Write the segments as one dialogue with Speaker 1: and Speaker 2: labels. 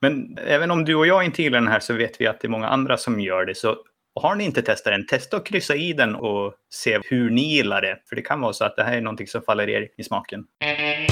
Speaker 1: Men även om du och jag inte gillar den här så vet vi att det är många andra som gör det. Så har ni inte testat den, testa att kryssa i den och se hur ni gillar det. För det kan vara så att det här är någonting som faller er i smaken. Mm.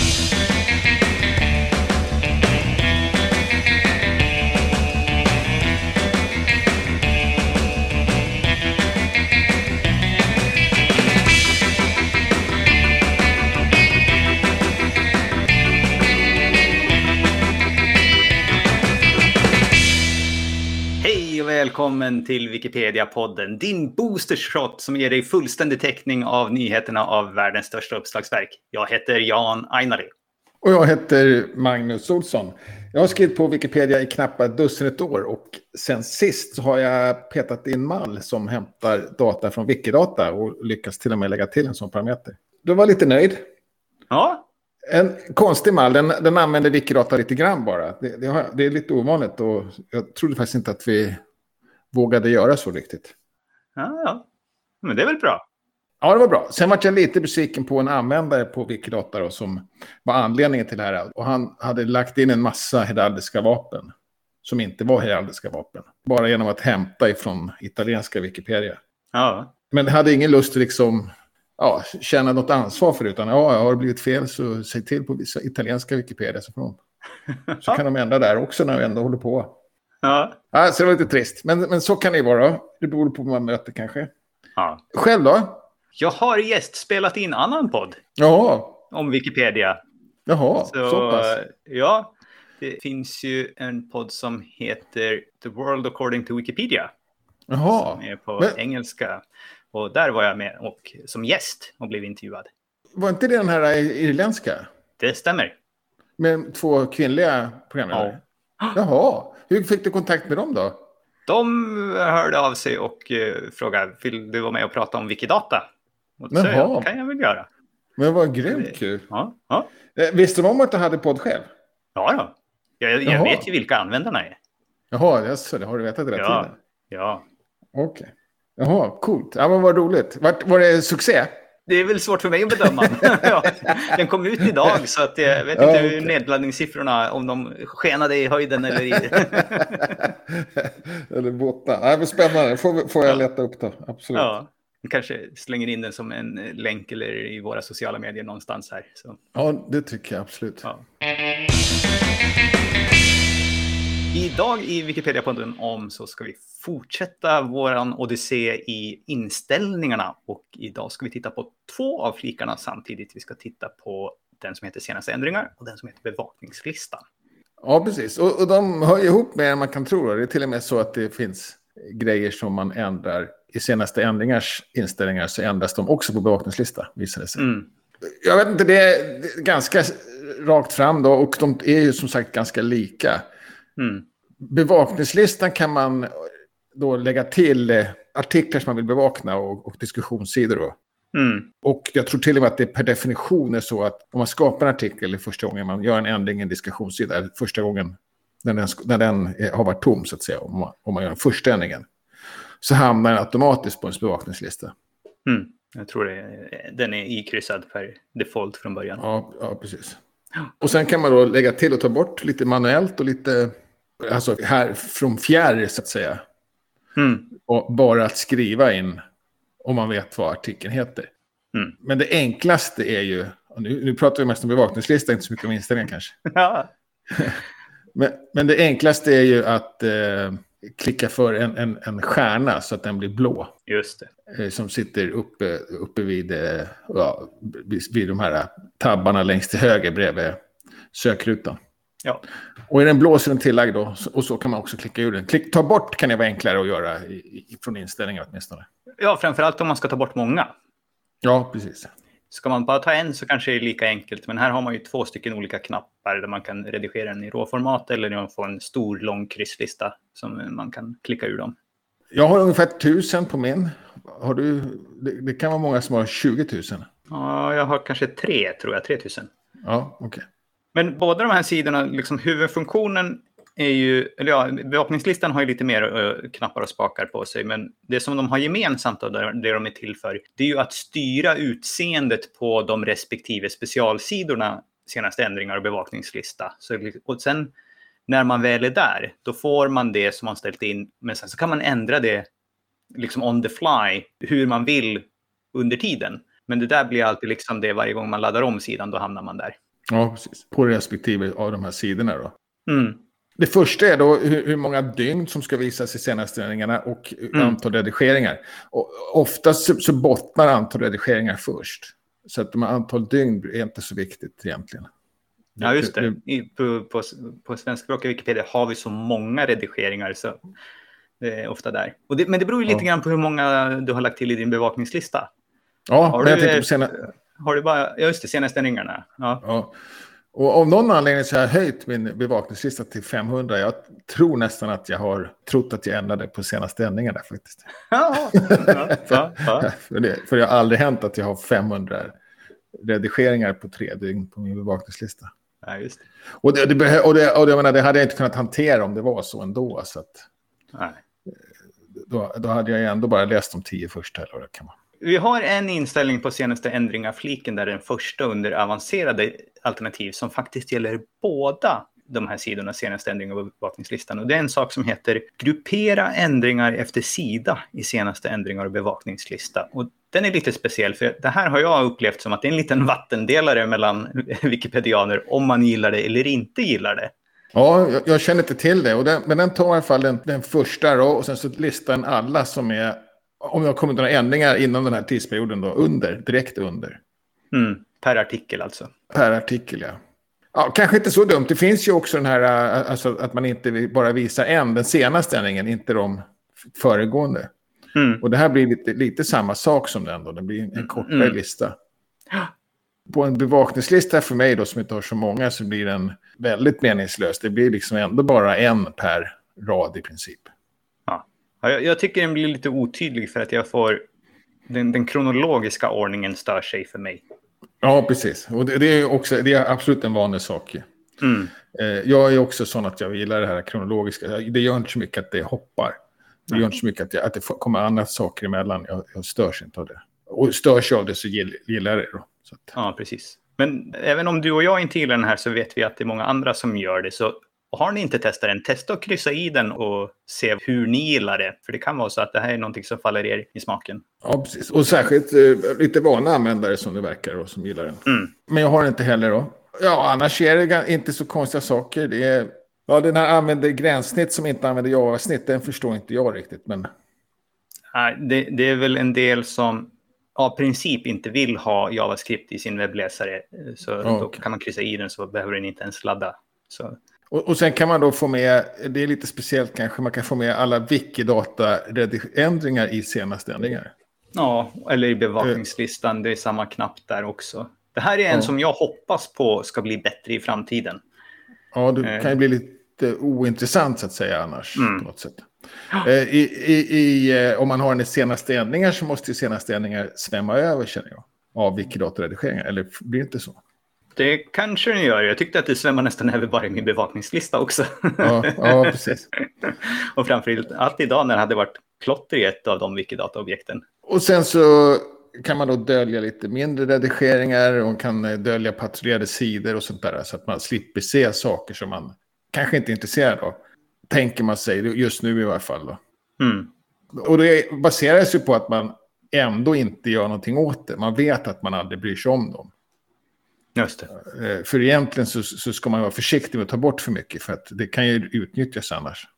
Speaker 1: Och välkommen till Wikipedia-podden, din boostershot som ger dig fullständig täckning av nyheterna av världens största uppslagsverk. Jag heter Jan Ainari.
Speaker 2: Och jag heter Magnus Olsson. Jag har skrivit på Wikipedia i knappt dussinet år och sen sist har jag petat in mall som hämtar data från Wikidata och lyckas till och med lägga till en sån parameter. Du var lite nöjd.
Speaker 1: Ja,
Speaker 2: En konstig mall, den, den använder Wikidata lite grann bara. Det, det, har, det är lite ovanligt och jag trodde faktiskt inte att vi vågade göra så riktigt.
Speaker 1: ja, ja. Men det är väl bra.
Speaker 2: Ja, det var bra. Sen var jag lite besviken på en användare på Wikidata då, som var anledningen till det här. Och han hade lagt in en massa heraldiska vapen som inte var heraldiska vapen. Bara genom att hämta ifrån italienska Wikipedia.
Speaker 1: Ja,
Speaker 2: Men hade ingen lust att liksom, ja, känna något ansvar för det. Utan ja, har det blivit fel så säg till på vissa italienska Wikipedia. Så, får de, så kan de ändra där också när vi ändå håller på.
Speaker 1: Ja.
Speaker 2: Ja, så det var lite trist. Men, men så kan det ju vara. Det beror på vad man möter kanske.
Speaker 1: ja.
Speaker 2: Själv då?
Speaker 1: Jag har gästspelat in annan podd
Speaker 2: Jaha,
Speaker 1: om Wikipedia.
Speaker 2: jaha,
Speaker 1: Så,
Speaker 2: så pass.
Speaker 1: ja, det finns ju en podd som heter The World According to Wikipedia.
Speaker 2: Jaha.
Speaker 1: Som är på
Speaker 2: Men-
Speaker 1: engelska. Och där var jag med och som gäst och blev intervjuad.
Speaker 2: Var inte det den här irländska?
Speaker 1: Det stämmer.
Speaker 2: Med två kvinnliga programledare? Jaha. Hur fick du kontakt med dem då?
Speaker 1: De hörde av sig och eh, frågade, vill du vara med och prata om Wikidata? Och då sa jag, kan jag väl göra.
Speaker 2: Men vad grymt kul.
Speaker 1: Ja, ja.
Speaker 2: Eh, Visste de om att du hade podd själv?
Speaker 1: ja då. Jag, jag vet ju vilka användarna är.
Speaker 2: Jaha, jaså, det har du vetat hela
Speaker 1: Ja,
Speaker 2: tiden?
Speaker 1: ja.
Speaker 2: Okej. Jaha, coolt. Ja, men vad roligt. Var, var det succé?
Speaker 1: Det är väl svårt för mig att bedöma. ja, den kom ut idag så att jag vet
Speaker 2: Ja,
Speaker 1: inte hur
Speaker 2: okej.
Speaker 1: nedladdningssiffrorna, om de skenade i höjden eller i...
Speaker 2: Eller båtar. Nej, men spännande. Får, får jag leta upp då. Absolut.
Speaker 1: ja, kanske slänger in den som en länk eller i våra sociala medier någonstans här. Så,
Speaker 2: Ja, det tycker jag absolut.
Speaker 1: ja. Idag i Wikipedia-podden om så ska vi fortsätta våran odyssé i inställningarna och idag ska vi titta på två av flikarna samtidigt. Vi ska titta på den som heter senaste ändringar och den som heter bevakningslistan.
Speaker 2: Ja, precis. Och, och de hör ihop mer än man kan tro. Det är till och med så att det finns grejer som man ändrar. I senaste ändringars inställningar så ändras de också på bevakningslista, visar det sig.
Speaker 1: Mm.
Speaker 2: Jag vet inte, det är ganska rakt fram då. Och de är ju som sagt ganska lika.
Speaker 1: Mm.
Speaker 2: Bevakningslistan kan man då lägga till eh, artiklar som man vill bevaka och, och diskussionssidor. Då.
Speaker 1: Mm.
Speaker 2: Och jag tror till och med att det per definition är så att om man skapar en artikel i första gången man gör en ändring i en diskussionssida, eller första gången när den, när den är- har varit tom så att säga, om man, om man gör den första ändringen, så hamnar den automatiskt på ens bevakningslista.
Speaker 1: Mm. Jag tror det, den är ikryssad per default från början.
Speaker 2: Ja, ja, precis. Och sen kan man då lägga till och ta bort lite manuellt och lite, alltså här från fjärr så att säga.
Speaker 1: Mm.
Speaker 2: Och bara att skriva in om man vet vad artikeln heter.
Speaker 1: Mm.
Speaker 2: Men det enklaste är ju, nu, nu pratar vi mest om bevakningslista, inte så mycket om inställningar kanske.
Speaker 1: Ja.
Speaker 2: Men, men det enklaste är ju att eh, klicka för en, en, en stjärna så att den blir blå.
Speaker 1: Just det.
Speaker 2: Eh, som sitter uppe, uppe vid, eh, ja, vid, vid de här tabbarna längst till höger bredvid sökrutan.
Speaker 1: Ja.
Speaker 2: Och är den blå så är den tillagd då. Och så kan man också klicka ur den. Klick, ta bort kan det vara enklare att göra i, i, från inställningar åtminstone.
Speaker 1: ja, framförallt om man ska ta bort många.
Speaker 2: Ja, precis.
Speaker 1: Ska man bara ta en så kanske det är lika enkelt. Men här har man ju två stycken olika knappar där man kan redigera den i råformat eller man får en stor lång krysslista som man kan klicka ur dem.
Speaker 2: Jag har ungefär tusen på min. Har du, det, det kan vara många som har 20 000.
Speaker 1: Ja, jag har kanske tre, tror jag, 3000.
Speaker 2: Ja, okej.
Speaker 1: Men båda de här sidorna, liksom huvudfunktionen är ju, eller ja, bevakningslistan har ju lite mer eh, knappar och spakar på sig, men det som de har gemensamt och det det de är till för, det är ju att styra utseendet på de respektive specialsidorna, senaste ändringar och bevakningslista. Så, och sen när man väl är där, då får man det som man ställt in. Men sen så kan man ändra det liksom on the fly, hur man vill under tiden. Men det där blir alltid liksom det varje gång man laddar om sidan, då hamnar man där.
Speaker 2: Ja, precis. På respektive av de här sidorna då.
Speaker 1: Mm.
Speaker 2: Det första är då hur, hur många dygn som ska visas i senaste och mm. antal redigeringar. Och oftast så, så bottnar antal redigeringar först. Så att de antal dygn är inte så viktigt egentligen.
Speaker 1: Ja, just det. I, på, på, på svenskspråkiga Wikipedia har vi så många redigeringar så det är ofta där. Det, men det beror ju lite ja. grann på hur många du har lagt till i din bevakningslista.
Speaker 2: Ja,
Speaker 1: har
Speaker 2: men
Speaker 1: du,
Speaker 2: jag tänkte på sena...
Speaker 1: Har du bara, ja just det, senaste ändringarna. Ja.
Speaker 2: ja. Och av någon anledning så har jag höjt min bevakningslista till 500. Jag tror nästan att jag har trott att jag ändrade på senaste ändringarna faktiskt.
Speaker 1: Ja, ja, ja,
Speaker 2: för, det, för det har aldrig hänt att jag har 500 redigeringar på tre dygn på min bevakningslista.
Speaker 1: Ja, just det.
Speaker 2: Och, det, det, och, det, och det, menar, det hade jag inte kunnat hantera om det var så ändå. Så att,
Speaker 1: Nej.
Speaker 2: Då, då hade jag ändå bara läst de tio första. Eller kan man.
Speaker 1: Vi har en inställning på senaste ändringar-fliken där den första under avancerade alternativ som faktiskt gäller båda de här sidorna senaste ändringar på bevakningslistan. Och det är en sak som heter gruppera ändringar efter sida i senaste ändringar och bevakningslista. Och den är lite speciell, för det här har jag upplevt som att det är en liten vattendelare mellan wikipedianer om man gillar det eller inte gillar det.
Speaker 2: Ja, jag, jag känner inte till det. Och den, men den tar i alla fall den, den första då, och sen så listar den alla som är, om det har kommit några ändringar inom den här tidsperioden då, under, direkt under.
Speaker 1: Mm, per artikel alltså.
Speaker 2: Per artikel, ja. Ja, kanske inte så dumt. Det finns ju också den här, äh, alltså att man inte bara visar en, den senaste ändringen, inte de föregående. Mm. Och det här blir lite, lite samma sak som den då. Det blir en mm. kortare mm. lista. På en bevakningslista för mig då som inte har så många så blir den väldigt meningslös. Det blir liksom ändå bara en per rad i princip.
Speaker 1: Ja. Jag, jag tycker den blir lite otydlig för att jag får... Den, den kronologiska ordningen stör sig för mig.
Speaker 2: Ja, precis. Och det, det är, också, det är absolut en vanlig sak.
Speaker 1: Mm.
Speaker 2: Eh, jag är också sån att jag gillar det här kronologiska. Det gör inte så mycket att det hoppar. Det gör inte så mycket att, jag, att det kommer andra saker emellan. Jag, jag störs inte av det. Och störs jag av det så gillar jag det. Då. Att...
Speaker 1: Ja, precis. Men även om du och jag inte gillar den här så vet vi att det är många andra som gör det. Så har ni inte testat den, testa att kryssa i den och se hur ni gillar det. För det kan vara så att det här är någonting som faller er i smaken.
Speaker 2: Ja, precis. Och särskilt eh, lite vana användare som det verkar och som gillar den.
Speaker 1: Mm.
Speaker 2: Men jag har inte heller då. Ja, annars är det inte så konstiga saker. Det är... Ja, den här använder gränssnitt som inte använder Java-snitt, den förstår inte jag riktigt. Men...
Speaker 1: Nej, det, det är väl en del som av princip inte vill ha JavaScript i sin webbläsare. Så ja, då kan man kryssa i den så behöver den inte ens ladda. Så
Speaker 2: och, och sen kan man då få med, det är lite speciellt kanske, man kan få med alla Wikidata-ändringar i senaste ändringar.
Speaker 1: Ja, eller i bevakningslistan, det är samma knapp där också. Det här är en ja. som jag hoppas på ska bli bättre i framtiden.
Speaker 2: Ja, det eh. kan ju bli lite ointressant så att säga annars. Mm. På något sätt. Eh, I, i, i, eh, om man har en senaste ändringar så måste ju senaste ändringar svämma över känner jag. Av Wikidata-redigeringar, eller blir det inte så?
Speaker 1: Det kanske den gör. Jag tyckte att det svämmar nästan över bara i min bevakningslista också.
Speaker 2: Ja, ja precis.
Speaker 1: och framför allt idag när det hade varit klotter i ett av de Wikidata-objekten.
Speaker 2: Och sen så kan man då dölja lite mindre redigeringar och kan eh, dölja patrullerade sidor och sånt där. Så att man slipper se saker som man kanske inte är intresserad av. Tänker man sig, just nu i alla fall. Då.
Speaker 1: Mm.
Speaker 2: Och det baseras ju på att man ändå inte gör någonting åt det. Man vet att man aldrig bryr sig om dem.
Speaker 1: Just
Speaker 2: det. Eh, för egentligen så, så, ska man vara försiktig med att ta bort för mycket för att det kan ju utnyttjas annars.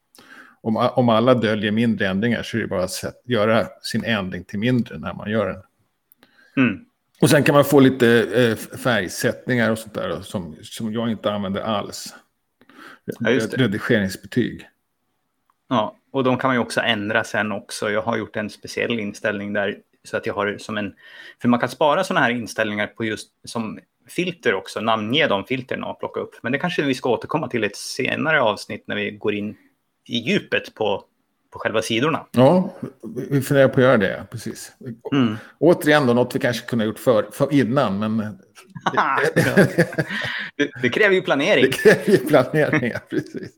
Speaker 2: Om, om alla döljer mindre ändringar så är det bara att göra sin ändring till mindre när man gör den.
Speaker 1: Mm.
Speaker 2: Och sen kan man få lite eh, färgsättningar och sånt där som, som jag inte använder alls. Ja. Redigeringsbetyg.
Speaker 1: Ja, och de kan man ju också ändra sen också. Jag har gjort en speciell inställning där så att jag har som en... För man kan spara sådana här inställningar på just som filter också, namnge de filtren och plocka upp. Men det kanske vi ska återkomma till ett senare avsnitt när vi går in i djupet på, på själva sidorna.
Speaker 2: Ja, vi funderar på att göra det, precis.
Speaker 1: Mm.
Speaker 2: Återigen då, något vi kanske kunde ha gjort för, för innan, men...
Speaker 1: det, det, kräver ju planering.
Speaker 2: Det kräver ju planering, ja, precis.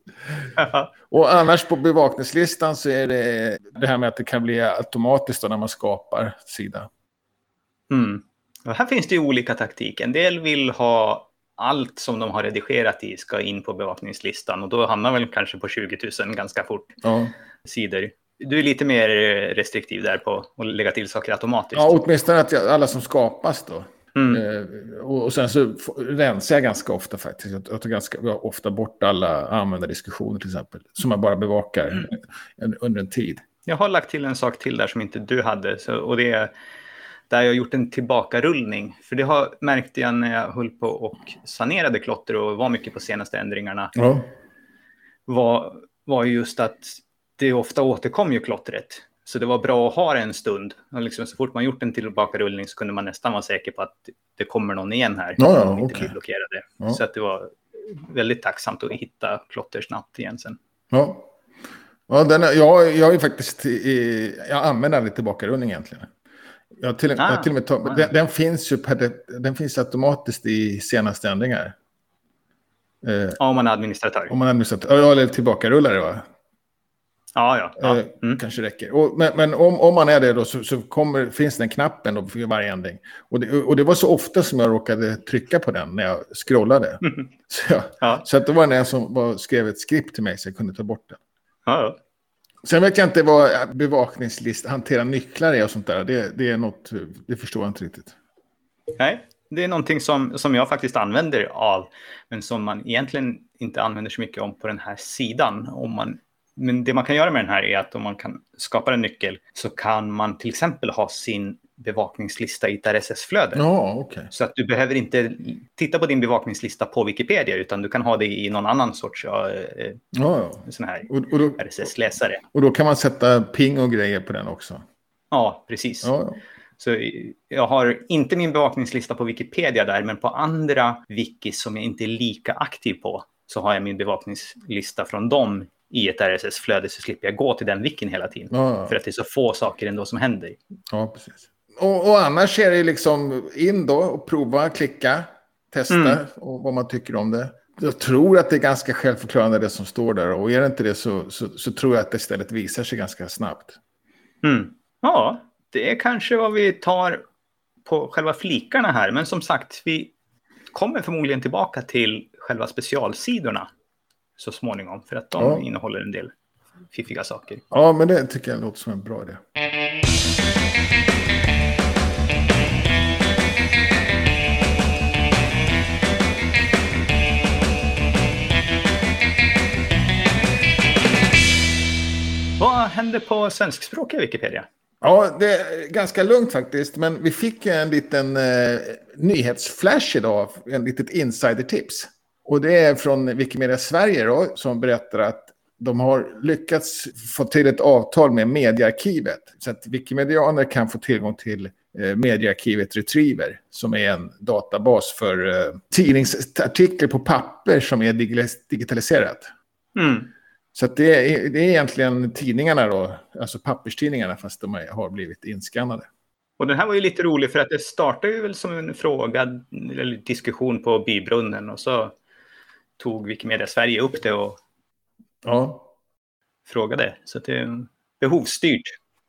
Speaker 2: och annars på bevakningslistan så är det det här med att det kan bli automatiskt när man skapar sida.
Speaker 1: Mm. Och här finns det ju olika taktik. En del vill ha allt som de har redigerat i ska in på bevakningslistan och då hamnar väl kanske på 20 000 ganska fort
Speaker 2: Ja.
Speaker 1: sidor. Du är lite mer restriktiv där på att lägga till saker automatiskt.
Speaker 2: ja, åtminstone att jag, alla som skapas då.
Speaker 1: Mm.
Speaker 2: Eh, och, sen så rensar jag ganska ofta faktiskt. Jag, jag tar ganska ofta bort alla användardiskussioner till exempel. Som jag bara bevakar
Speaker 1: Mm.
Speaker 2: en, under en tid.
Speaker 1: Jag har lagt till en sak till där som inte du hade. Så, och det är där jag gjort en tillbakarullning. För det har, märkte jag när jag höll på och sanerade klotter och var mycket på senaste ändringarna.
Speaker 2: Ja.
Speaker 1: Var, var just att det ofta återkom ju klottret. Så det var bra att ha det en stund. Och liksom, så fort man gjort en tillbakarullning så kunde man nästan vara säker på att det kommer någon igen här.
Speaker 2: Ja, ja,
Speaker 1: inte blir blockerade.
Speaker 2: Ja.
Speaker 1: Så att det var väldigt tacksamt att hitta klotter snabbt igen sen.
Speaker 2: Ja. Ja, den jag, jag är faktiskt jag använder aldrig tillbakarullning egentligen. Jag till, jag
Speaker 1: Ah,
Speaker 2: till och med tag,
Speaker 1: ah.
Speaker 2: den, den finns ju per, den finns automatiskt i senaste ändringar. Eh,
Speaker 1: Ja, om man är administratör.
Speaker 2: om man administrerar, ja, eller tillbakarullare va?
Speaker 1: Ja, ja. ja.
Speaker 2: Eh,
Speaker 1: Mm.
Speaker 2: Kanske räcker. Och, men men om, om man är det då så, så kommer, finns den knappen då för varje ändring. Och det, och det var så ofta som jag råkade trycka på den när jag scrollade. Så, jag,
Speaker 1: Ja,
Speaker 2: så att det var en som var, skrev ett skript till mig så jag kunde ta bort den.
Speaker 1: ja, ja.
Speaker 2: Sen vet jag inte vad bevakningslist hantera nycklar är och sånt där. Det, det är något, det förstår jag inte riktigt.
Speaker 1: Nej, det är någonting som, som jag faktiskt använder av, men som man egentligen inte använder så mycket om på den här sidan. Om man, men det man kan göra med den här är att om man kan skapa en nyckel så kan man till exempel ha sin bevakningslista i ett RSS-flöde.
Speaker 2: Ja, okej.
Speaker 1: Så att du behöver inte titta på din bevakningslista på Wikipedia, utan du kan ha det i någon annan sorts Ja,
Speaker 2: ja.
Speaker 1: sån här RSS-läsare.
Speaker 2: och då kan man sätta ping och grejer på den också.
Speaker 1: Ja, precis.
Speaker 2: Ja.
Speaker 1: Så jag har inte min bevakningslista på Wikipedia där, men på andra wikis som jag inte är lika aktiv på så har jag min bevakningslista från dem i ett RSS-flöde så slipper jag gå till den wikin hela tiden.
Speaker 2: ja,
Speaker 1: För
Speaker 2: ja.
Speaker 1: att det är så få saker ändå som händer.
Speaker 2: ja precis. Och, och annars är det liksom in då och prova, klicka, testa
Speaker 1: Mm.
Speaker 2: och vad man tycker om det. Jag tror att det är ganska självförklarande det som står där. Och är det inte det så, så, så tror jag att det istället visar sig ganska snabbt.
Speaker 1: Mm. Ja, det är kanske vad vi tar på själva flikarna här. Men som sagt, vi kommer förmodligen tillbaka till själva specialsidorna så småningom. För att de
Speaker 2: Ja.
Speaker 1: innehåller en del fiffiga saker.
Speaker 2: Ja, men det tycker jag låter som en bra idé.
Speaker 1: Händer på svenskspråkiga Wikipedia?
Speaker 2: Ja, det är ganska lugnt faktiskt. Men vi fick en liten eh, nyhetsflash idag, en litet insidertips. Och det är från Wikimedia Sverige då, som berättar att de har lyckats få till ett avtal med Mediearkivet. Så att Wikimedianer kan få tillgång till eh, Mediearkivet Retriever, som är en databas för eh, tidningsartiklar på papper som är digitaliserat.
Speaker 1: Mm.
Speaker 2: Så det, är, det är egentligen tidningarna då, alltså papperstidningarna, fast de har blivit inskannade.
Speaker 1: Och den här var ju lite rolig för att det startade ju väl som en fråga eller diskussion på bybrunnen och så tog Wikimedia Sverige upp det och
Speaker 2: Ja,
Speaker 1: frågade. Så det är behovsstyrt.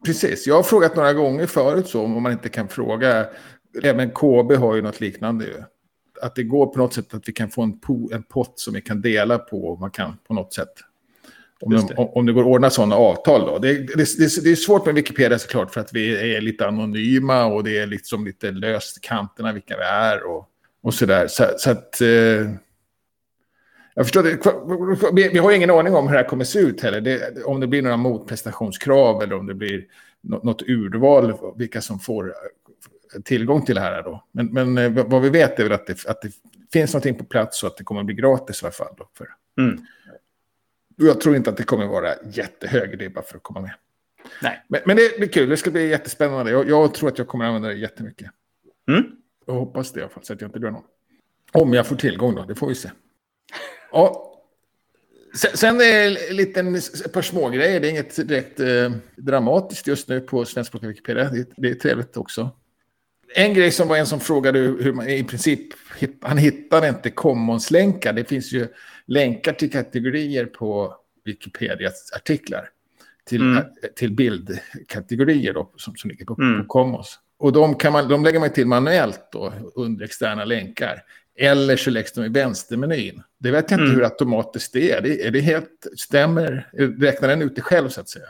Speaker 2: precis. Jag har frågat några gånger förut så om man inte kan fråga. Även KB har ju något liknande ju. Att det går på något sätt att vi kan få en, po, en pott som vi kan dela på. och Man kan på något sätt. Om,
Speaker 1: Just
Speaker 2: de,
Speaker 1: det.
Speaker 2: om det går att ordna sådana avtal då. Det, det, det, det är svårt med Wikipedia såklart för att vi är lite anonyma och det är liksom lite löst i kanterna vilka vi är och, och sådär. Så, så att... Eh, jag förstår det. Vi, vi har ingen aning om hur det här kommer se ut heller. Det, om det blir några motprestationskrav eller om det blir nå- något urval vilka som får tillgång till det här. Då. Men, men eh, vad vi vet är väl att det, att det finns någonting på plats och att det kommer att bli gratis i alla fall. Då, för.
Speaker 1: Mm.
Speaker 2: Jag tror inte att det kommer vara jättehög ribba för att komma med.
Speaker 1: Nej.
Speaker 2: Men, men det blir kul, det ska bli jättespännande. Jag, jag tror att jag kommer använda det jättemycket.
Speaker 1: Mm.
Speaker 2: Jag hoppas det i alla fall, så att jag inte dör någon. Om jag får tillgång då, det får vi se. Ja. Sen, sen är liten, ett par små grejer. Det är inget direkt eh, dramatiskt just nu på svenskspråkiga Wikipedia. Det, det är trevligt också. En grej som var en som frågade hur man i princip, han hittade inte commons-länkar. Det finns ju länkar till kategorier på Wikipedias artiklar. Till,
Speaker 1: Mm.
Speaker 2: till bildkategorier då, som, som ligger på,
Speaker 1: Mm.
Speaker 2: på commons. Och de, kan man, de lägger man till manuellt då, under externa länkar. Eller så läggs de i vänstermenyn. Det vet jag inte
Speaker 1: Mm.
Speaker 2: hur automatiskt det är. Det, är det helt, stämmer, räknar den ut det själv så att säga?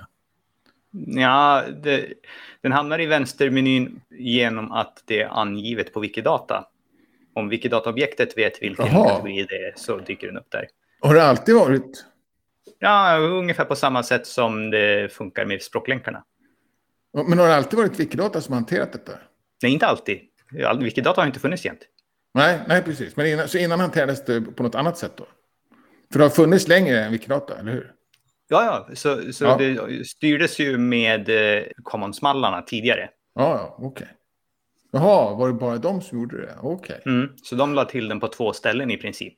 Speaker 1: Ja, det, den hamnar i vänstermenyn genom att det är angivet på Wikidata. Om Wikidata-objektet vet vilken
Speaker 2: Jaha.
Speaker 1: kategori det är så dyker den upp där.
Speaker 2: Har det alltid varit?
Speaker 1: Ja, ungefär på samma sätt som det funkar med språklänkarna.
Speaker 2: Men har det alltid varit Wikidata som har hanterat detta?
Speaker 1: Nej, inte alltid. All- Wikidata har inte funnits jämt.
Speaker 2: Nej, nej precis. Men innan, så innan hanterades det på något annat sätt då? För det har funnits längre än Wikidata, eller hur?
Speaker 1: Ja, ja, så, så
Speaker 2: Ja.
Speaker 1: det styrdes ju med eh, commons-mallarna tidigare.
Speaker 2: Ja, ja, okej. Jaha, var det bara de som gjorde det? Okej.
Speaker 1: Mm. Så de la till den på två ställen i princip.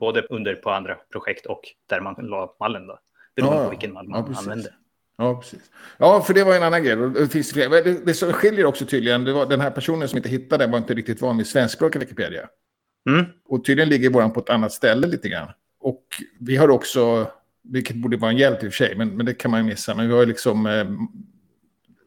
Speaker 1: Både under på andra projekt och där man la mallen då. Beroende
Speaker 2: Ja,
Speaker 1: på vilken mall
Speaker 2: ja,
Speaker 1: man
Speaker 2: precis.
Speaker 1: använde.
Speaker 2: Ja, precis. Ja, för det var en annan grej. Det, finns det, det som skiljer också tydligen, det var den här personen som inte hittade var inte riktigt van vid svenskspråkiga Wikipedia.
Speaker 1: Mm.
Speaker 2: Och tydligen ligger våran på ett annat ställe lite grann. Och vi har också, vilket borde vara en hjälp i och för sig, men, men det kan man ju missa. Men vi har ju liksom eh,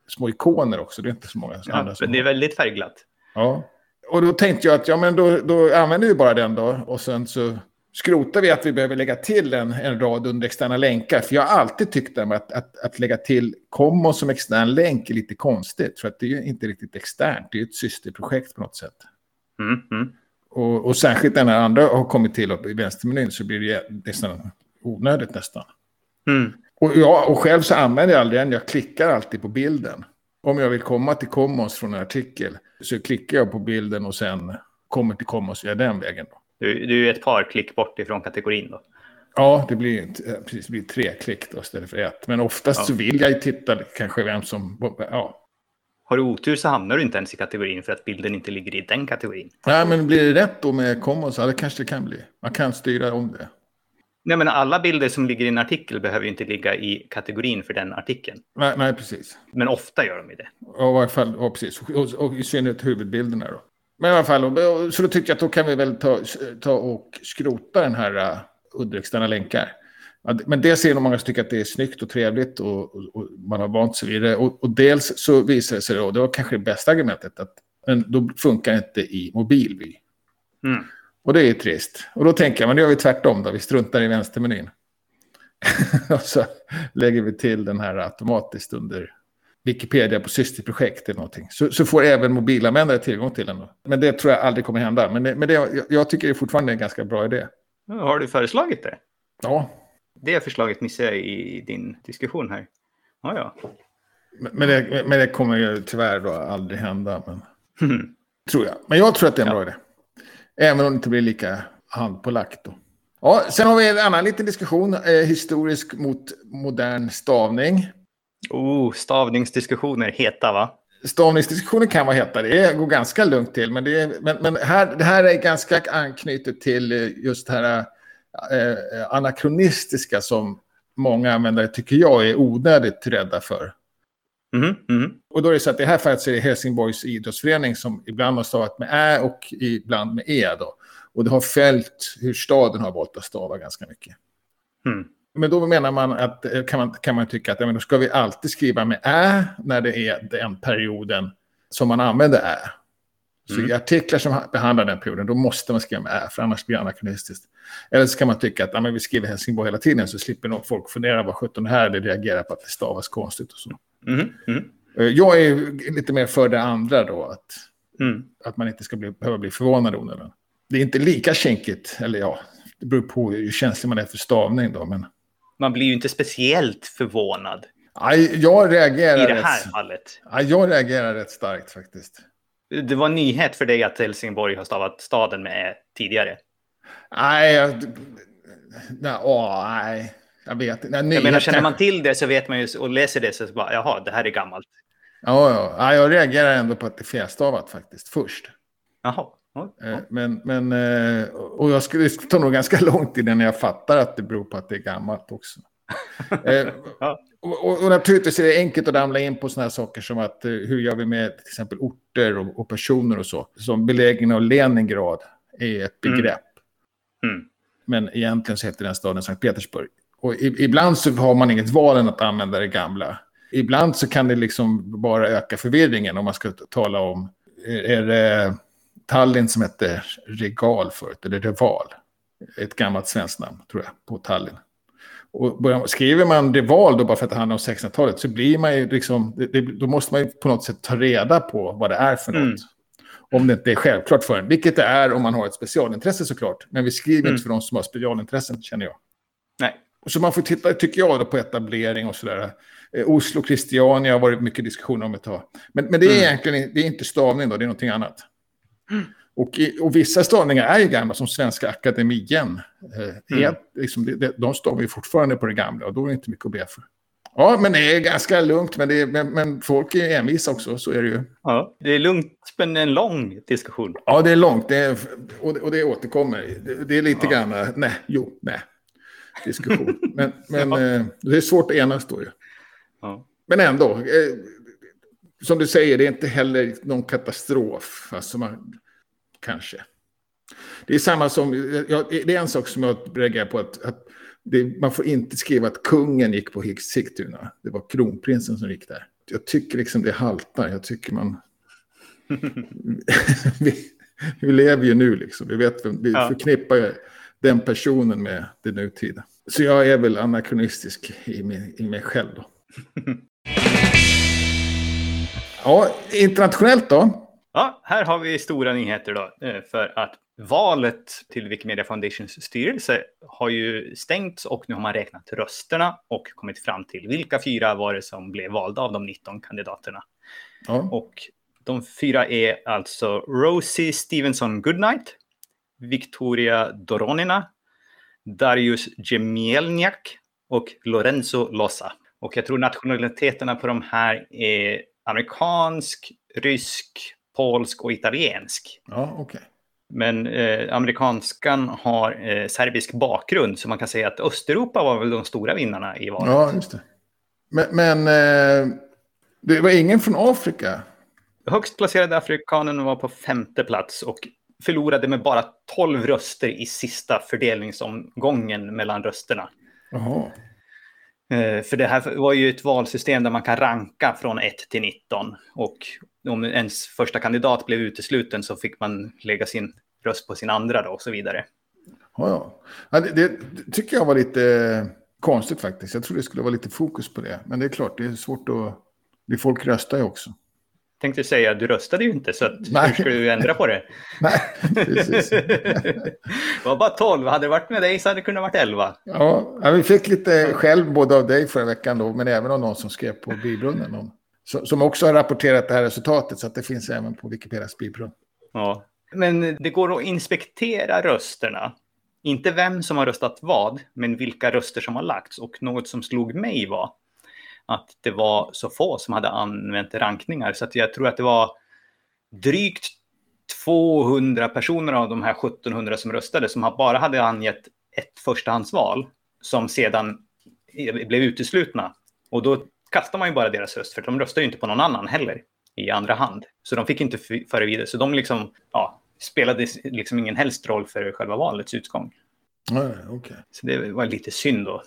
Speaker 2: små ikoner också, det är inte så många
Speaker 1: Ja,
Speaker 2: andra som
Speaker 1: men det är väldigt färgglatt.
Speaker 2: Ja. Och då tänkte jag att ja, men då, då använder vi bara den då. Och sen så skrotar vi att vi behöver lägga till en, en rad under externa länkar. För jag har alltid tyckt att, att, att, att lägga till Common som extern länk är lite konstigt. För att det är ju inte riktigt externt, det är ett systerprojekt på något sätt.
Speaker 1: Mm. Mm.
Speaker 2: Och, och särskilt när andra har kommit till upp i vänstermenyn så blir det nästan onödigt nästan.
Speaker 1: Mm.
Speaker 2: Och, jag, och själv så använder jag aldrig den, jag klickar alltid på bilden. Om jag vill komma till Commons från en artikel så klickar jag på bilden och sen kommer till Commons via den vägen. Då.
Speaker 1: Du, du är ett par klick bort ifrån kategorin då.
Speaker 2: Ja, det blir, inte- eh, precis, det blir tre klick då istället för ett. Men oftast
Speaker 1: Ja.
Speaker 2: så vill jag ju titta kanske vem som... Ja.
Speaker 1: Har du otur så hamnar du inte ens i kategorin för att bilden inte ligger i den kategorin.
Speaker 2: Nej, men blir det rätt då med Commons? Ja, det kanske det kan bli. Man kan styra om det.
Speaker 1: Nej, men alla bilder som ligger i en artikel behöver ju inte ligga i kategorin för den artikeln.
Speaker 2: Nej, nej precis.
Speaker 1: Men ofta gör de ju det.
Speaker 2: Ja, i varje fall, ja, precis. Och, och i synnerhet huvudbilderna då. Men i alla fall, och- och- så då tyckte jag att då kan vi väl ta, ta och skrota den här uh, underexterna länkar. Men dels är det många som tycker att det är snyggt och trevligt och, och, och man har vant sig vid det. Och, och dels så visar det sig då, det var kanske det bästa argumentet, att men då funkar det inte i mobilvy.
Speaker 1: Mm.
Speaker 2: Och det är ju trist. Och då tänker jag, men det gör vi tvärtom då, vi struntar i vänstermenyn. och så lägger vi till den här automatiskt under Wikipedia på systerprojekt eller någonting. Så, så får även mobilanvändare tillgång till den. Då. Men det tror jag aldrig kommer hända. Men, det, men det, jag, jag tycker det är fortfarande en ganska bra idé.
Speaker 1: Har du föreslagit det?
Speaker 2: Ja,
Speaker 1: Det förslaget missade jag i din diskussion här. Ja, ja.
Speaker 2: men det, men det kommer ju tyvärr då aldrig hända. Men, tror jag. Men jag tror att det är en
Speaker 1: Ja.
Speaker 2: bra idé. Även om det inte blir lika handpålagt då. Ja, sen har vi en annan liten diskussion. Eh, historisk mot modern stavning.
Speaker 1: Oh, stavningsdiskussioner heta va?
Speaker 2: Stavningsdiskussioner kan vara heta. Det går ganska lugnt till. Men, det, är, men, men här, det här är ganska anknutet till eh, just det här eh, anakronistiska som många användare tycker jag är onödigt rädda för.
Speaker 1: Mhm, mhm.
Speaker 2: Och då är det så att i det här fallet så är det Helsingborgs idrottsförening som ibland har stavat med ä och ibland med e. Då. Och det har följt hur staden har valt att stava ganska mycket.
Speaker 1: Mm.
Speaker 2: Men då menar man att kan man, kan man tycka att ja, men då ska vi alltid skriva med ä när det är den perioden som man använder ä. Så
Speaker 1: Mm.
Speaker 2: i artiklar som ha- behandlar den perioden, då måste man skriva med ä, för annars blir det anakronistiskt. Eller så kan man tycka att ja, men vi skriver Helsingborg hela tiden, så slipper nog folk fundera vad sjutton det här är, det reagerar på att det stavas konstigt och så.
Speaker 1: Mhm.
Speaker 2: Eh, Jag är lite mer för det andra då, att,
Speaker 1: Mm.
Speaker 2: att man inte ska bli, behöva bli förvånad onödan. Det är inte lika kinkigt, eller ja, det beror på hur känslig man är för stavning då, men
Speaker 1: Man blir ju inte speciellt förvånad
Speaker 2: aj, jag reagerar
Speaker 1: i det
Speaker 2: rätt-
Speaker 1: här fallet.
Speaker 2: Ja, jag reagerar rätt starkt faktiskt.
Speaker 1: Det var en nyhet för dig att Helsingborg har stavat staden med tidigare.
Speaker 2: Nej, jag... Nej, åh, nej. Jag vet inte.
Speaker 1: Jag menar, känner man till det så vet man ju och läser det så bara, jaha, det här är gammalt.
Speaker 2: Ja, ja. ja, jag reagerar ändå på att det är felstavat faktiskt, först.
Speaker 1: Jaha. Ja,
Speaker 2: Eh,
Speaker 1: ja.
Speaker 2: Men, men, eh, och jag skulle det tar nog ganska lång tid innan jag fattar att det beror på att det är gammalt också. Eh, och, och, naturligtvis är det enkelt att ramla in på sådana här saker som att eh, hur gör vi med till exempel orter och, och personer och så. Som belägringen av Leningrad är ett
Speaker 1: Mm.
Speaker 2: begrepp.
Speaker 1: Mm.
Speaker 2: Men egentligen så heter den staden Sankt Petersburg. Och i, ibland så har man inget val än att använda det gamla. Ibland så kan det liksom bara öka förvirringen om man ska tala om, är, är det Tallinn som hette Regal förut, eller Reval. Ett gammalt svenskt namn, tror jag, på Tallinn. Och börjar, skriver man Reval då bara för att det handlar om 1600-talet så blir man ju liksom, det, då måste man ju på något sätt ta reda på vad det är för något. Mm. Om det inte är självklart för en, vilket det är om man har ett specialintresse såklart. Men vi skriver mm. inte för de som har specialintressen, känner jag.
Speaker 1: Nej.
Speaker 2: Så man får titta, tycker jag, då, på etablering och sådär. Eh, Oslo, Christiania har varit mycket diskussioner om ett tag. Men, men det är mm. egentligen det är inte stavning då, det är någonting annat. Och, och vissa stavningar är ju gamla, som Svenska Akademien. Eh, mm. liksom, de, de stavar ju fortfarande på det gamla och då är det inte mycket att be för. Ja, men det är ganska lugnt, men, är, men, men, folk är envisa också, så är det ju.
Speaker 1: Ja, det är lugnt, men en lång diskussion.
Speaker 2: Ja, det är långt, det är, och, och det återkommer. Det, det är lite ja. grann, nej, jo, nej, diskussion. men men ja. eh, det är svårt att enas då ju. Ja. Men ändå, eh, som du säger, det är inte heller någon katastrof. Alltså man, kanske. Det är samma som, ja, det är en sak som jag reagerar på, att, att det, man får inte skriva att kungen gick på Sigtuna. Det var kronprinsen som gick där. Jag tycker liksom det haltar. Jag tycker man... vi, vi, lever ju nu liksom. Vi, vet, vi ja. förknippar den personen med det nutida. Så jag är väl anakronistisk i mig, i mig själv då. ja, internationellt då?
Speaker 1: Ja, här har vi stora nyheter då. Eh, för att valet till Wikimedia Foundations styrelse har ju stängts och nu har man räknat rösterna och kommit fram till vilka fyra var det som blev valda av de 19 kandidaterna. Ja. Och de fyra är alltså Rosie Stevenson Goodnight, Victoria Doronina, Darius Jemielniak och Lorenzo Losa. Och jag tror nationaliteterna på de här är amerikansk, rysk, polsk och italiensk.
Speaker 2: Ja, okay.
Speaker 1: Men eh, amerikanskan har eh, serbisk bakgrund, så man kan säga att Östeuropa var väl de stora vinnarna i valet.
Speaker 2: Ja, just det. Men, men eh, det var ingen från Afrika?
Speaker 1: Högst placerade afrikanen var på femte plats och förlorade med bara 12 röster i sista fördelningsomgången mellan rösterna.
Speaker 2: Jaha.
Speaker 1: Eh, för det här var ju ett valsystem där man kan ranka från 1 till 19. Och om ens första kandidat blev utesluten så fick man lägga sin röst på sin andra då och så vidare.
Speaker 2: Ja, ja. det, det, tycker jag var lite eh, konstigt faktiskt. Jag tror det skulle vara lite fokus på det. Men det är klart, det är svårt att... Folk röstar ju också
Speaker 1: tänkte säga, du röstade ju inte, så att, hur ska du ändra på det?
Speaker 2: Nej, precis.
Speaker 1: det var bara 12, hade det varit med dig så hade det kunnat varit 11.
Speaker 2: Ja, vi fick lite själv både av dig förra veckan då, men även av någon som skrev på Bibrunnen. Som också har rapporterat det här resultatet, så att det finns även på Wikipedias Bibrunn.
Speaker 1: Ja, men det går att inspektera rösterna. Inte vem som har röstat vad, men vilka röster som har lagts. Och något som slog mig var att det var så få som hade använt rankningar. Så att jag tror att det var drygt 200 personer av de här 1700 som röstade som bara hade angett ett förstahandsval som sedan blev uteslutna. Och då kastar man ju bara deras röst, för de röstar ju inte på någon annan heller i andra hand. Så de fick inte föra vidare. Så de liksom, ja, spelade liksom ingen helst roll för själva valets utgång.
Speaker 2: Nej, okay.
Speaker 1: Så det var lite synd då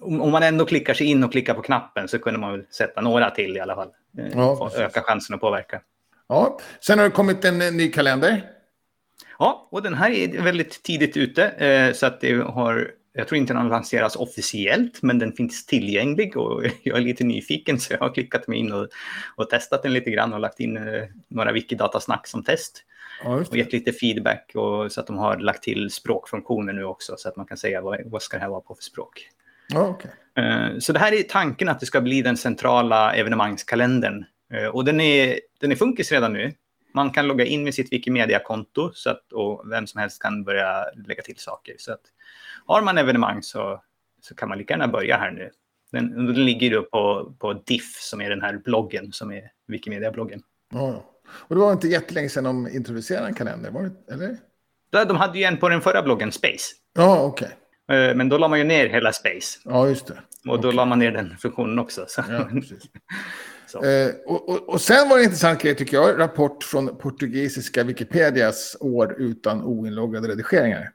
Speaker 1: om, man ändå klickar sig in och klickar på knappen så kunde man väl sätta några till i alla fall. Eh, ja, öka chansen att påverka.
Speaker 2: Ja, sen har det kommit en, en ny kalender.
Speaker 1: Ja, och den här är väldigt tidigt ute. Eh, så att det har, jag tror inte den har lanserats officiellt, men den finns tillgänglig och jag är lite nyfiken så jag har klickat mig in och, och testat den lite grann och lagt in eh, några Wikidatasnack som test. Ja, och gett lite feedback och, så att de har lagt till språkfunktioner nu också så att man kan säga vad, vad ska det här vara på för språk.
Speaker 2: Oh, okay.
Speaker 1: Eh, så det här är tanken att det ska bli den centrala evenemangskalendern. Eh, och den är, den är funkis redan nu. Man kan logga in med sitt Wikimedia-konto så att, och vem som helst kan börja lägga till saker. Så att, har man evenemang så, så kan man lika gärna börja här nu. Den, den ligger då på, på DIF som är den här bloggen som är Wikimedia-bloggen.
Speaker 2: Oh, och det var inte jättelänge sedan de introducerade en kalender, var det, eller?
Speaker 1: De hade ju en på den förra bloggen, Space.
Speaker 2: Ja, okej. Okay.
Speaker 1: Eh, men då la man ju ner hela Space.
Speaker 2: Ja, just det.
Speaker 1: Och då okay. la man ner den funktionen också. Så.
Speaker 2: Ja, eh, och, och, och, sen var det intressant grej tycker jag, rapport från portugisiska Wikipedias år utan oinloggade redigeringar.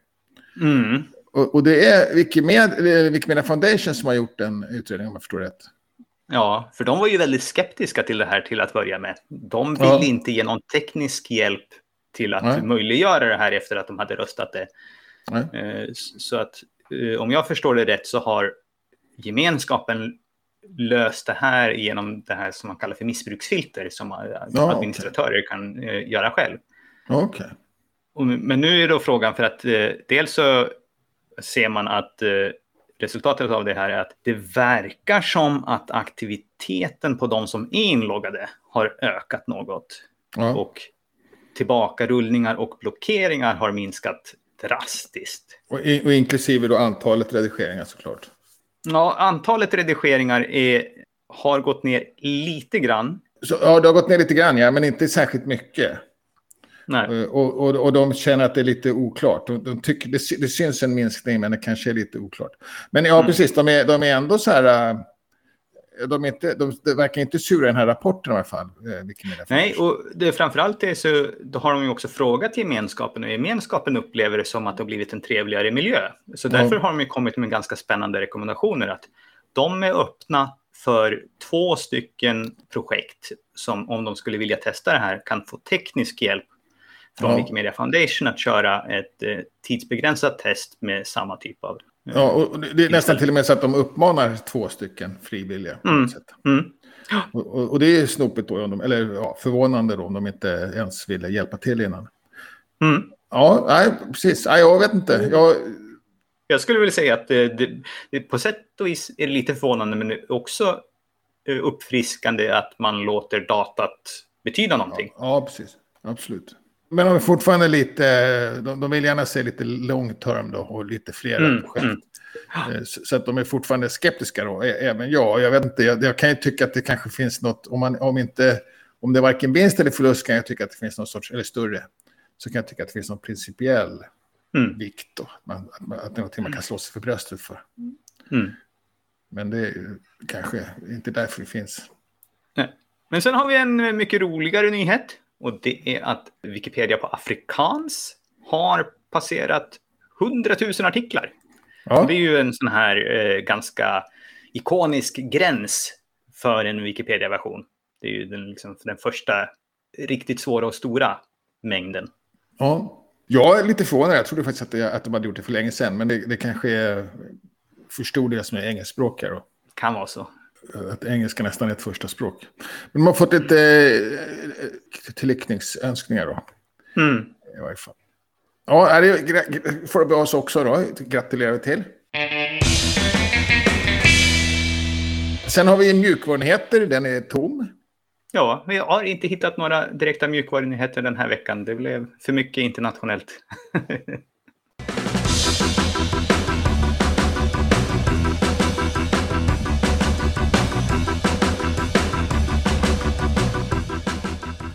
Speaker 1: Mm.
Speaker 2: Och, och, det är Wikimedia, Wikimedia Foundation som har gjort den utredningen om jag förstår rätt.
Speaker 1: Ja, för de var ju väldigt skeptiska till det här till att börja med. De vill ja. inte ge någon teknisk hjälp till att
Speaker 2: Nej.
Speaker 1: möjliggöra det här efter att de hade röstat det.
Speaker 2: Nej.
Speaker 1: Eh, Så att eh, om jag förstår det rätt så har gemenskapen löst det här genom det här som man kallar för missbruksfilter som eh,
Speaker 2: Ja,
Speaker 1: administratörer kan eh, göra själv. Och, men nu är då frågan för att eh, dels så ser man att eh, resultatet av det här är att det verkar som att aktiviteten på de som är inloggade har ökat något.
Speaker 2: Ja.
Speaker 1: Och tillbakarullningar och blockeringar har minskat drastiskt.
Speaker 2: Och, och inklusive då antalet redigeringar såklart.
Speaker 1: Ja, antalet redigeringar är, har gått ner lite grann.
Speaker 2: Så, ja, det har gått ner lite grann, ja, men inte särskilt mycket.
Speaker 1: Nej.
Speaker 2: Eh, Och, och, och de känner att det är lite oklart. De, de tycker, det, det syns en minskning, men det kanske är lite oklart. Men ja,
Speaker 1: Mm.
Speaker 2: precis, de är, de är ändå så här... De, är inte, de, de verkar inte sura i den här rapporten i alla fall. eh,
Speaker 1: Nej, och det framförallt det så då har de ju också frågat gemenskapen och gemenskapen upplever det som att det har blivit en trevligare miljö. Så därför har de ju kommit med ganska spännande rekommendationer att de är öppna för två stycken projekt som om de skulle vilja testa det här kan få teknisk hjälp från
Speaker 2: Ja.
Speaker 1: Wikimedia Foundation att köra ett eh, tidsbegränsat test med samma typ av... eh,
Speaker 2: Ja, och det är nästan till och med så att de uppmanar två stycken frivilliga.
Speaker 1: Mm. Mm.
Speaker 2: Och, och, och det är snopet då, om de, eller ja, förvånande då om de inte ens ville hjälpa till innan.
Speaker 1: Mm.
Speaker 2: Ja, nej, precis. Nej, jag vet inte. Jag,
Speaker 1: Jag skulle vilja säga att det, det, det, på sätt och vis är det lite förvånande men också eh, uppfriskande att man låter datat betyda någonting.
Speaker 2: Ja, precis. Absolut. Men de är fortfarande lite, de, de vill gärna se lite long term då och lite fler
Speaker 1: Mm,
Speaker 2: projekt.
Speaker 1: mm.
Speaker 2: Eh, Så, att de är fortfarande skeptiska då, även jag. Jag vet inte, jag, jag kan ju tycka att det kanske finns något, om, man, om, inte, om det är varken vinst eller förlust kan jag tycka att det finns någon sorts, eller större, så kan jag tycka att det finns någon principiell
Speaker 1: Mm.
Speaker 2: vikt då. Att, man, att, det är någonting man kan slå sig för bröstet för.
Speaker 1: Mm.
Speaker 2: Men det är kanske inte därför det finns.
Speaker 1: Nej. Men sen har vi en mycket roligare nyhet och det är att Wikipedia på afrikans har passerat 100 000 artiklar.
Speaker 2: Ja,
Speaker 1: Det är ju en sån här eh, ganska ikonisk gräns för en Wikipedia-version. Det är ju den, liksom, den första riktigt svåra och stora mängden.
Speaker 2: ja. Jag är lite förvånad, jag trodde faktiskt att, det, att de hade gjort det för länge sedan. Men det, det kanske är för stor del som är engelskspråkiga då.
Speaker 1: Kan vara så.
Speaker 2: Att engelska nästan är ett första språk. Men de har fått lite eh, tilllyckningsönskningar då.
Speaker 1: Mm.
Speaker 2: I varje fall. Ja, det får vi oss också då. Gratulerar vi till. Sen har vi mjukvarunyheter, den är tom.
Speaker 1: Ja, vi har inte hittat några direkta mjukvarunyheter den här veckan. Det blev för mycket internationellt.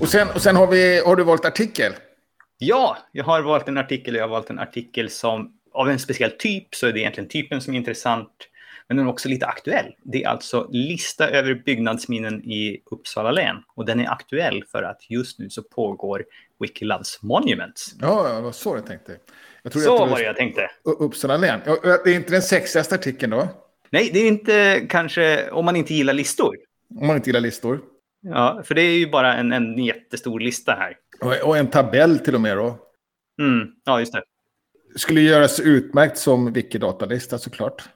Speaker 2: Och sen, och sen har, vi, har du valt artikel.
Speaker 1: ja, jag har valt en artikel. Jag har valt en artikel som av en speciell typ, så är det egentligen typen som är intressant. Men den är också lite aktuell. Det är alltså lista över byggnadsminnen i Uppsala län. Och den är aktuell för att just nu så pågår Wikiloves Monuments.
Speaker 2: Ja, det var så jag tänkte. Jag
Speaker 1: Så
Speaker 2: att
Speaker 1: var det jag tänkte.
Speaker 2: Uppsala län. Det är inte den sexigaste artikeln då?
Speaker 1: Nej, det är inte kanske om man inte gillar listor.
Speaker 2: Om man inte gillar listor.
Speaker 1: Ja, för det är ju bara en, en jättestor lista här.
Speaker 2: Och, och en tabell till och med då.
Speaker 1: Mm, ja, just det.
Speaker 2: Skulle göras utmärkt som Wikidata-lista såklart.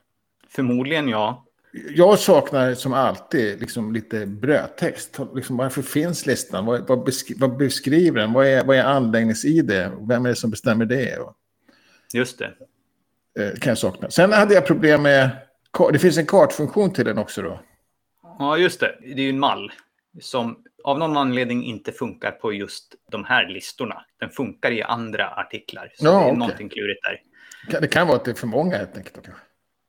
Speaker 1: Förmodligen ja.
Speaker 2: Jag saknar som alltid liksom lite brödtext. Liksom, varför finns listan? Vad, vad, beskri vad beskriver den? Vad är, vad är anläggnings-id? Vem är det som bestämmer det?
Speaker 1: Just det.
Speaker 2: eh, kan jag sakna. Sen hade jag problem med... Det finns en kartfunktion till den också då.
Speaker 1: Ja, just det. Det är ju en mall som av någon anledning inte funkar på just de här listorna. Den funkar i andra artiklar. Så
Speaker 2: Ja,
Speaker 1: det är
Speaker 2: okej.
Speaker 1: någonting klurigt där.
Speaker 2: Det kan vara att det är för många helt enkelt.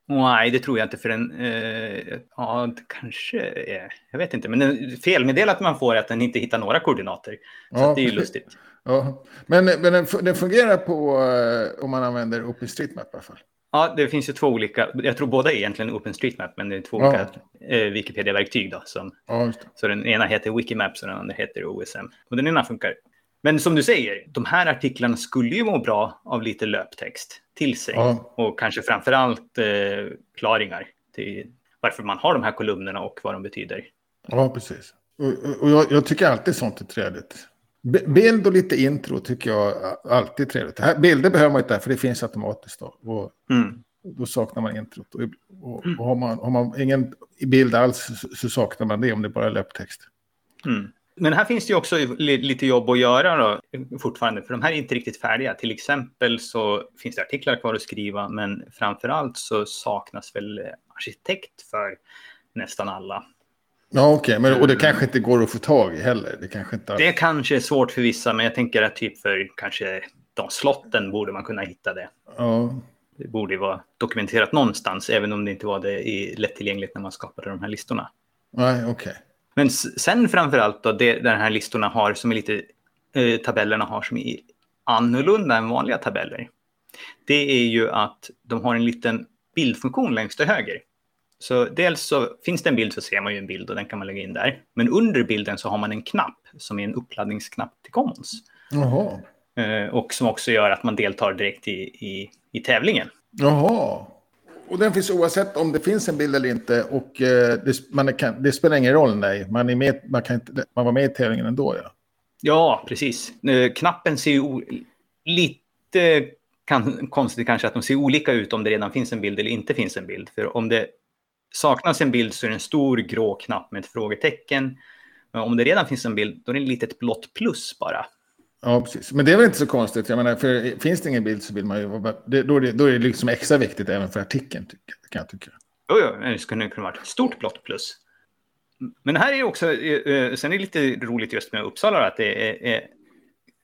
Speaker 1: Nej, det tror jag inte för den... Eh, ja, det kanske är... Jag vet inte. Men den, felmeddelat man får är att den inte hittar några koordinater. Så
Speaker 2: Ja.
Speaker 1: det är ju lustigt.
Speaker 2: Ja. Men, men den, den fungerar på eh, om man använder OpenStreetMap i alla fall.
Speaker 1: Ja, det finns ju två olika. Jag tror båda är egentligen OpenStreetMap, men det är två
Speaker 2: Ja.
Speaker 1: olika eh, Wikipedia-verktyg. Då, som,
Speaker 2: Ja,
Speaker 1: så den ena heter Wikimaps och den andra heter OSM. Och den ena funkar. Men som du säger, de här artiklarna skulle ju må bra av lite löptext till sig.
Speaker 2: Ja.
Speaker 1: Och kanske framför allt eh, klaringar till varför man har de här kolumnerna och vad de betyder.
Speaker 2: Ja, precis. Och- och jag, jag tycker alltid sånt är trevligt. Bild och lite intro tycker jag alltid är trevligt. Här, bilder behöver man inte, för det finns automatiskt. Då, och
Speaker 1: Mm.
Speaker 2: då saknar man introt. Och, och, och har, man, har man ingen bild alls så, saknar man det om det bara är löptext.
Speaker 1: Mm. Men här finns det ju också li- lite jobb att göra då, fortfarande, för de här är inte riktigt färdiga. Till exempel så finns det artiklar kvar att skriva, men framför allt så saknas väl arkitekt för nästan alla.
Speaker 2: Ja, okej. men Och det kanske inte går att få tag i heller. Det kanske inte...
Speaker 1: Det kanske är svårt för vissa, men jag tänker att typ för kanske de slotten borde man kunna hitta det.
Speaker 2: Ja,
Speaker 1: Det borde ju vara dokumenterat någonstans, även om det inte var det i lättillgängligt när man skapade de här listorna.
Speaker 2: nej, okej.
Speaker 1: Men s- sen framför allt då, det den här listorna har som är lite, eh, tabellerna har som är annorlunda än vanliga tabeller. Det är ju att de har en liten bildfunktion längst till höger. Så dels så finns det en bild så ser man ju en bild och den kan man lägga in där. Men under bilden så har man en knapp som är en uppladdningsknapp till Commons.
Speaker 2: Jaha.
Speaker 1: Eh, och som också gör att man deltar direkt i, i, i tävlingen.
Speaker 2: Jaha. Och den finns oavsett om det finns en bild eller inte. Och eh, det, man kan, det spelar ingen roll, nej. Man, är med, man, kan inte, man var med i tävlingen ändå, ja.
Speaker 1: Ja, precis. Eh, Knappen ser ju lite kan, konstigt kanske att de ser olika ut om det redan finns en bild eller inte finns en bild. För om det saknas en bild så är det en stor grå knapp med ett frågetecken. Men om det redan finns en bild, då är det ett litet blått plus bara.
Speaker 2: Ja, precis. Men det är väl inte så konstigt. Jag menar, för finns det ingen bild så vill man ju... då, är det, då är det liksom extra viktigt även för artikeln, kan jag tycka.
Speaker 1: Jo, jo, det skulle kunna vara ett stort blått plus. Men här är också, eh, eh, sen är det lite roligt just med Uppsala att det är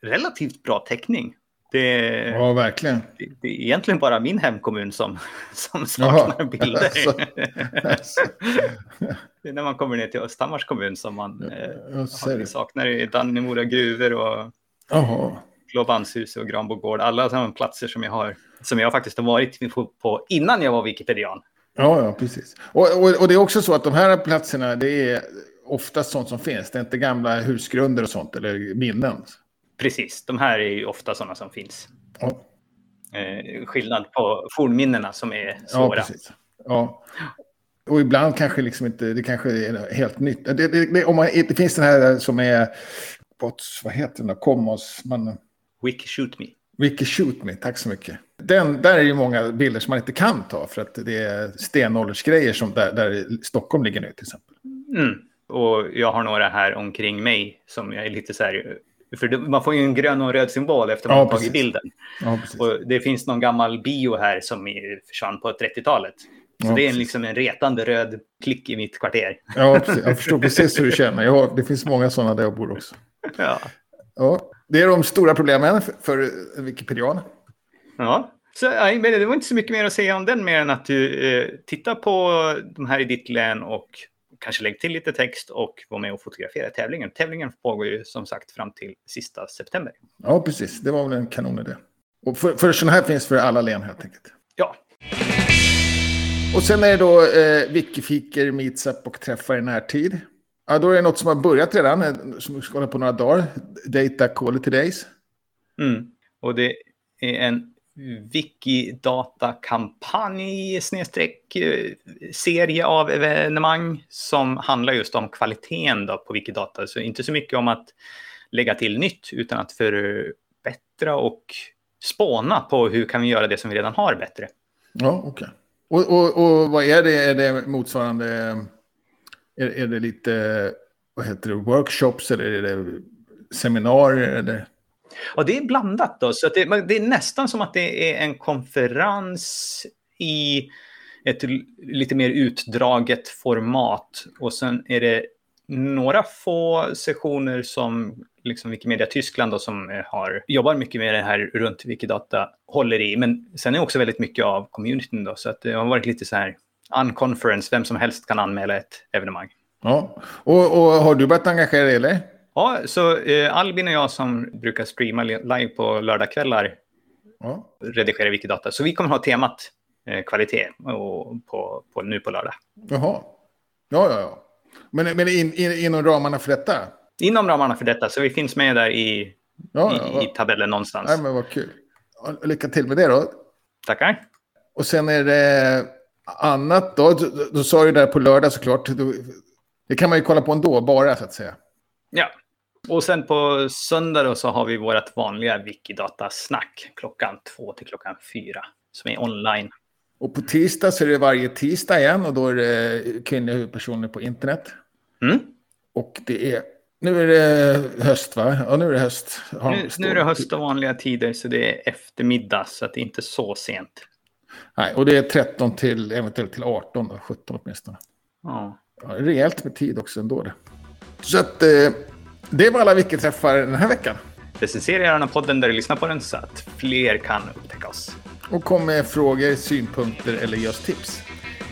Speaker 1: relativt bra täckning. Det,
Speaker 2: Ja, verkligen.
Speaker 1: det, det är egentligen bara min hemkommun som, som
Speaker 2: Jaha.
Speaker 1: saknar bilder.
Speaker 2: Alltså. Alltså.
Speaker 1: det är när man kommer ner till Östhammars kommun som man eh, har- saknar Dannemora gruvor och
Speaker 2: Jaha.
Speaker 1: Blåbandshus och Granbo gård. Alla sådana platser som jag har, som jag faktiskt har varit på, på innan jag var Wikipedian.
Speaker 2: Ja, ja, precis. Och, och, och det är också så att de här platserna, det är oftast sånt som finns. Det är inte gamla husgrunder och sånt, eller minnen.
Speaker 1: Precis, de här är ju ofta sådana som finns.
Speaker 2: Ja,
Speaker 1: Eh, skillnad på fornminnena som är
Speaker 2: ja
Speaker 1: svåra.
Speaker 2: precis. Ja. Och ibland kanske liksom inte, det kanske är helt nytt. Det, det, det, om man, det finns den här som är, bots, vad heter den då, Commons, man,
Speaker 1: Wiki shoot me.
Speaker 2: Wiki Shoot Me, tack så mycket. Den, där är ju många bilder som man inte kan ta för att det är stenåldersgrejer som där, där Stockholm ligger nu till exempel.
Speaker 1: Mm. Och jag har några här omkring mig som jag är lite så här... För man får ju en grön och en röd symbol efter man
Speaker 2: Ja,
Speaker 1: tagit bilden.
Speaker 2: Ja.
Speaker 1: Och det finns någon gammal bio här som är- försvann på 30-talet. Så
Speaker 2: Ja,
Speaker 1: det är en, liksom en retande röd klick i mitt kvarter.
Speaker 2: Ja, precis. Jag förstår precis hur du känner. Jag har, det finns många sådana där jag bor också.
Speaker 1: Ja.
Speaker 2: Ja, det är de stora problemen för, Wikipedian.
Speaker 1: ja. Så, men det var inte så mycket mer att säga om den mer än att du eh, tittar på de här i ditt län och kanske lägg till lite text och var med och fotografera tävlingen. Tävlingen pågår ju som sagt fram till sista september.
Speaker 2: Ja, precis. Det var väl en kanonidé. Och för, för sådana här finns för alla län helt enkelt.
Speaker 1: Ja,
Speaker 2: Och sen är det då eh, Wikifiker, Meetsup och träffar i närtid. Ja, då är det något som har börjat redan, eh, som ska hålla på några dagar. Data Quality Days.
Speaker 1: Mm. Och det är en Wikidata-kampanj snedstreck eh, serie av evenemang som handlar just om kvaliteten då på Wikidata. Så inte så mycket om att lägga till nytt utan att förbättra och spåna på hur kan vi göra det som vi redan har bättre.
Speaker 2: Ja, okej. Och, och, och vad är det? Är det motsvarande... Är, är det lite, vad heter det, workshops eller är det seminarier? Eller?
Speaker 1: Och det är blandat då, så att det, det är nästan som att det är en konferens i ett lite mer utdraget format. Och sen är det några få sessioner som liksom Wikimedia Tyskland då, som eh, har, jobbar mycket med det här runt Wikidata håller i. Men sen är också väldigt mycket av communityn då, så att det har varit lite så här unconference, vem som helst kan anmäla ett evenemang.
Speaker 2: Ja. Och, och har du börjat engagera dig eller?
Speaker 1: Ja, så eh, Albin och jag som brukar streama li- live på lördagskvällar
Speaker 2: Ja.
Speaker 1: redigera Wikidata. Så vi kommer ha temat eh, kvalitet och på, på, nu på lördag.
Speaker 2: Jaha. Ja, ja, ja. Men, men in, in, inom ramarna för detta?
Speaker 1: Inom ramarna för detta, så vi finns med där i,
Speaker 2: Ja,
Speaker 1: i,
Speaker 2: ja.
Speaker 1: i tabellen någonstans.
Speaker 2: Nej, men vad kul. Ja, Lycka till med det då.
Speaker 1: Tackar.
Speaker 2: Och sen är det annat då. Då, då, då sa du där på lördag såklart. Då, det kan man ju kolla på ändå, bara så att säga.
Speaker 1: Ja, Och sen på söndag då så har vi vårt vanliga Wikidata-snack klockan två till klockan fyra som är online.
Speaker 2: Och på tisdag så är det varje tisdag igen och då är det kvinnliga huvudpersoner på internet.
Speaker 1: Mm.
Speaker 2: Och det är, nu är det höst va? Ja, nu är det höst. Ja,
Speaker 1: Nu, nu är det höst och vanliga tider så det är eftermiddag så att det är inte så sent.
Speaker 2: Nej, och det är 13 till eventuellt till 18, då, 17 åtminstone.
Speaker 1: Ja.
Speaker 2: Ja, rejält med tid också ändå det. Så att eh, det var alla Wiki-träffar den här veckan.
Speaker 1: Recensera gärna podden där du lyssnar på den så att fler kan upptäcka oss.
Speaker 2: Och kom med frågor, synpunkter eller ge oss tips.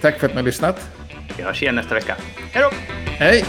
Speaker 2: Tack för att ni har lyssnat.
Speaker 1: Vi hörs igen nästa vecka. Hej då!
Speaker 2: Hej!